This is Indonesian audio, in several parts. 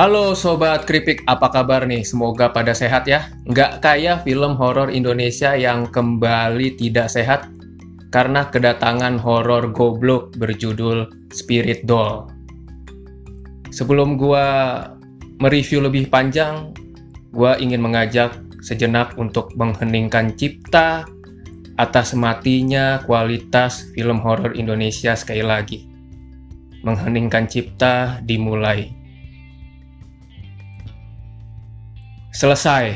Halo Sobat Kripik, apa kabar nih? Semoga pada sehat ya. Nggak kayak film horor Indonesia yang kembali tidak sehat karena kedatangan horor goblok berjudul Spirit Doll. Sebelum gua mereview lebih panjang, gua ingin mengajak sejenak untuk mengheningkan cipta atas matinya kualitas film horor Indonesia sekali lagi. Mengheningkan cipta dimulai. Selesai.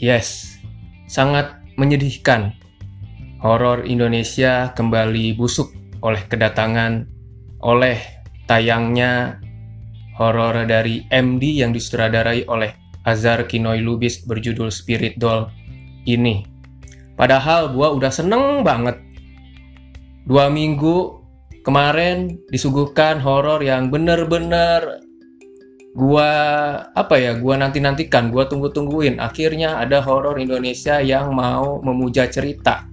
Yes, sangat menyedihkan. Horor Indonesia kembali busuk oleh kedatangan oleh tayangnya horor dari MD yang disutradarai oleh Azhar Kinoi Lubis berjudul Spirit Doll ini. Padahal gua udah seneng banget. Dua minggu kemarin disuguhkan horor yang bener-bener gua apa ya gua nanti nantikan gua tunggu tungguin akhirnya ada horor Indonesia yang mau memuja cerita.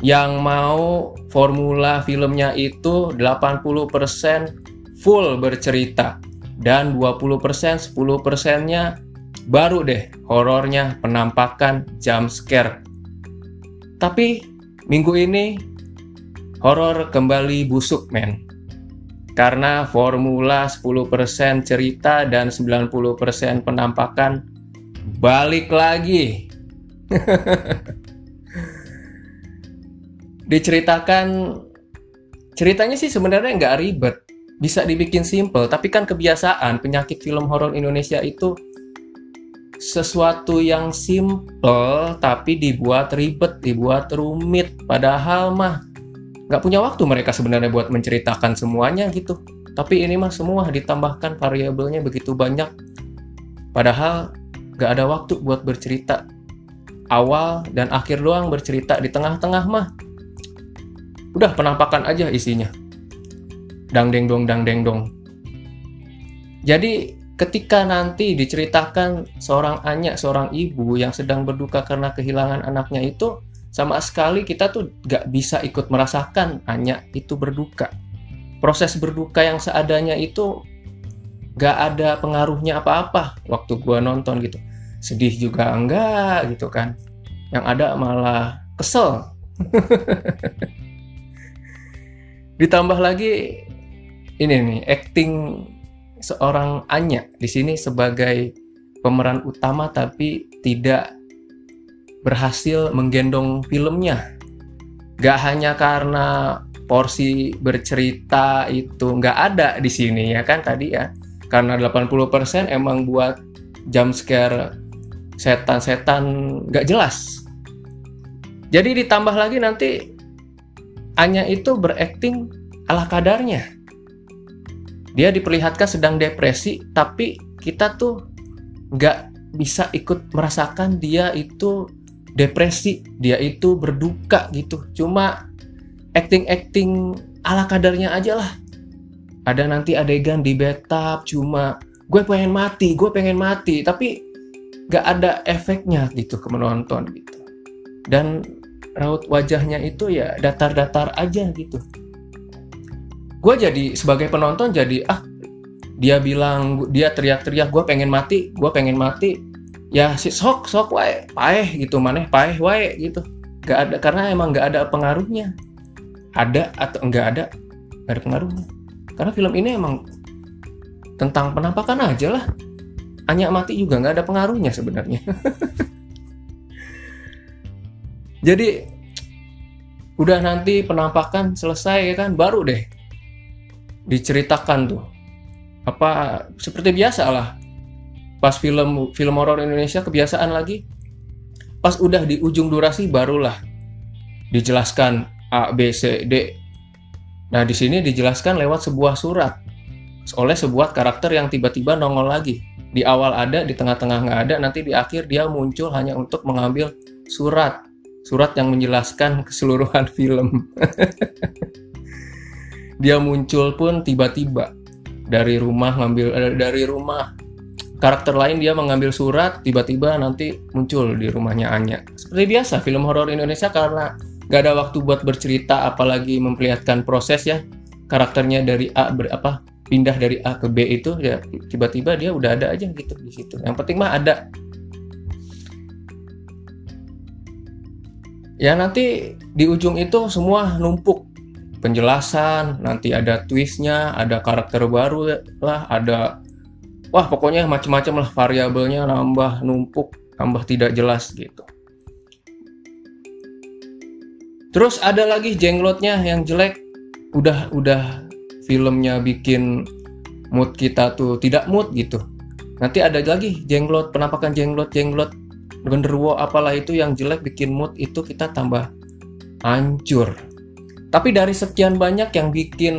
Yang mau formula filmnya itu 80% full bercerita. Dan 20% 10 persennya baru deh horornya penampakan jump scare. Tapi minggu ini horor kembali busuk men karena formula 10% cerita dan 90% penampakan balik lagi. Diceritakan ceritanya sih sebenarnya nggak ribet, bisa dibikin simple, tapi kan kebiasaan penyakit film horor Indonesia itu sesuatu yang simple tapi dibuat ribet, dibuat rumit. Padahal mah nggak punya waktu mereka sebenarnya buat menceritakan semuanya gitu. Tapi ini mah semua ditambahkan variabelnya begitu banyak. Padahal nggak ada waktu buat bercerita. Awal dan akhir doang bercerita di tengah-tengah mah. Udah penampakan aja isinya. Dang deng dong dang deng dong jadi ketika nanti diceritakan seorang Anya, seorang ibu yang sedang berduka karena kehilangan anaknya itu sama sekali kita tuh gak bisa ikut merasakan hanya itu berduka. Proses berduka yang seadanya itu gak ada pengaruhnya apa-apa waktu gua nonton gitu. Sedih juga enggak gitu kan. Yang ada malah kesel. Ditambah lagi ini nih acting seorang Anya di sini sebagai pemeran utama tapi tidak berhasil menggendong filmnya. Gak hanya karena porsi bercerita itu nggak ada di sini ya kan tadi ya. Karena 80% emang buat jump scare setan-setan nggak jelas. Jadi ditambah lagi nanti Anya itu berakting ala kadarnya. Dia diperlihatkan sedang depresi, tapi kita tuh nggak bisa ikut merasakan dia itu depresi, dia itu berduka gitu. Cuma acting-acting ala kadarnya aja lah. Ada nanti adegan di bathtub cuma gue pengen mati, gue pengen mati, tapi gak ada efeknya gitu ke menonton gitu. Dan raut wajahnya itu ya datar-datar aja gitu. Gue jadi sebagai penonton jadi ah dia bilang dia teriak-teriak gue pengen mati, gue pengen mati, ya si sok sok wae paeh gitu maneh paeh wae gitu. Gak ada karena emang gak ada pengaruhnya. Ada atau enggak ada gak ada pengaruhnya. Karena film ini emang tentang penampakan aja lah. Hanya mati juga nggak ada pengaruhnya sebenarnya. Jadi udah nanti penampakan selesai ya kan baru deh diceritakan tuh. Apa seperti biasa lah pas film film horor Indonesia kebiasaan lagi. Pas udah di ujung durasi barulah dijelaskan A B C D. Nah di sini dijelaskan lewat sebuah surat oleh sebuah karakter yang tiba-tiba nongol lagi. Di awal ada di tengah-tengah nggak ada nanti di akhir dia muncul hanya untuk mengambil surat. Surat yang menjelaskan keseluruhan film. Dia muncul pun tiba-tiba dari rumah ngambil eh, dari rumah karakter lain dia mengambil surat tiba-tiba nanti muncul di rumahnya Anya. Seperti biasa film horor Indonesia karena gak ada waktu buat bercerita apalagi memperlihatkan proses ya. Karakternya dari A ber, apa pindah dari A ke B itu ya tiba-tiba dia udah ada aja gitu di situ. Yang penting mah ada. Ya nanti di ujung itu semua numpuk. Penjelasan nanti ada twistnya ada karakter baru lah ada wah pokoknya macam-macam lah variabelnya nambah numpuk nambah tidak jelas gitu. Terus ada lagi jenglotnya yang jelek. Udah udah filmnya bikin mood kita tuh tidak mood gitu. Nanti ada lagi jenglot penampakan jenglot jenglot genderuwo apalah itu yang jelek bikin mood itu kita tambah hancur. Tapi dari sekian banyak yang bikin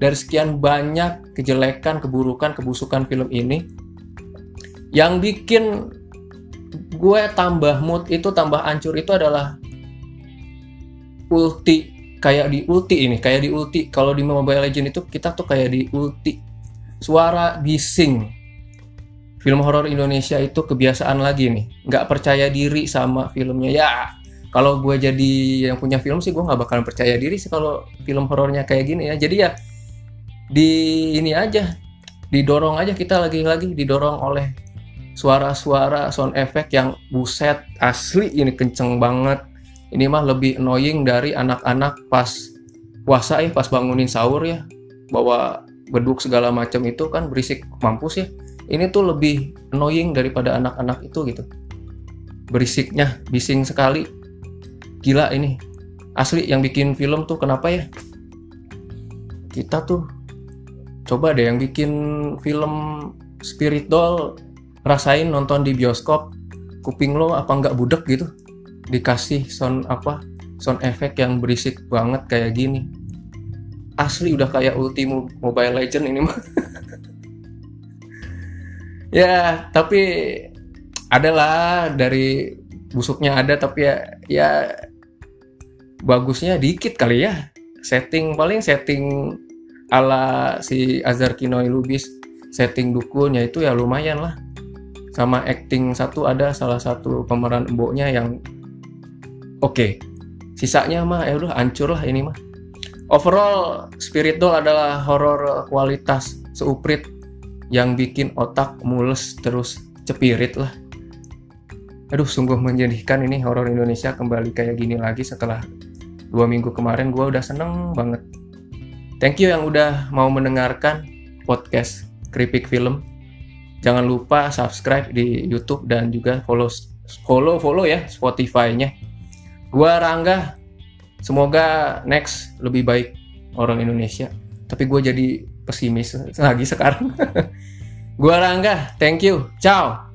dari sekian banyak kejelekan keburukan kebusukan film ini yang bikin gue tambah mood itu tambah hancur itu adalah ulti. Kayak di ulti ini kayak di ulti. Kalau di Mobile Legend itu kita tuh kayak di ulti. Suara bising. Film horor Indonesia itu kebiasaan lagi nih. Nggak percaya diri sama filmnya. Ya kalau gue jadi yang punya film sih gue nggak bakalan percaya diri sih kalau film horornya kayak gini ya. Jadi ya di ini aja didorong aja kita lagi-lagi didorong oleh suara-suara sound effect yang buset asli ini kenceng banget. Ini mah lebih annoying dari anak-anak pas puasa ya pas bangunin sahur ya. Bawa beduk segala macam itu kan berisik mampus ya. Ini tuh lebih annoying daripada anak-anak itu gitu. Berisiknya bising sekali. Gila ini. Asli yang bikin film tuh kenapa ya? Kita tuh coba deh yang bikin film Spirit Doll rasain nonton di bioskop kuping lo apa nggak budek gitu. Dikasih sound apa sound effect yang berisik banget kayak gini. Asli udah kayak Ultimo Mobile Legend ini mah. Ya tapi adalah dari busuknya ada tapi ya ya bagusnya dikit kali ya. Setting paling setting ala si Azhar Kinoi Lubis setting dukunnya itu ya lumayan lah. Sama acting satu ada salah satu pemeran emboknya yang oke. Okay. sisanya mah ya udah hancur lah ini mah. Overall Spirit Doll adalah horor kualitas seuprit yang bikin otak mules terus cepirit lah. Aduh sungguh menjadikan ini horor Indonesia kembali kayak gini lagi setelah dua minggu kemarin. Gue udah seneng banget thank you yang udah mau mendengarkan podcast Kripik Film jangan lupa subscribe di YouTube dan juga follow follow follow ya Spotify-nya Gua Rangga, semoga next lebih baik orang Indonesia. Tapi gue jadi pesimis lagi sekarang. gua Rangga, thank you, ciao.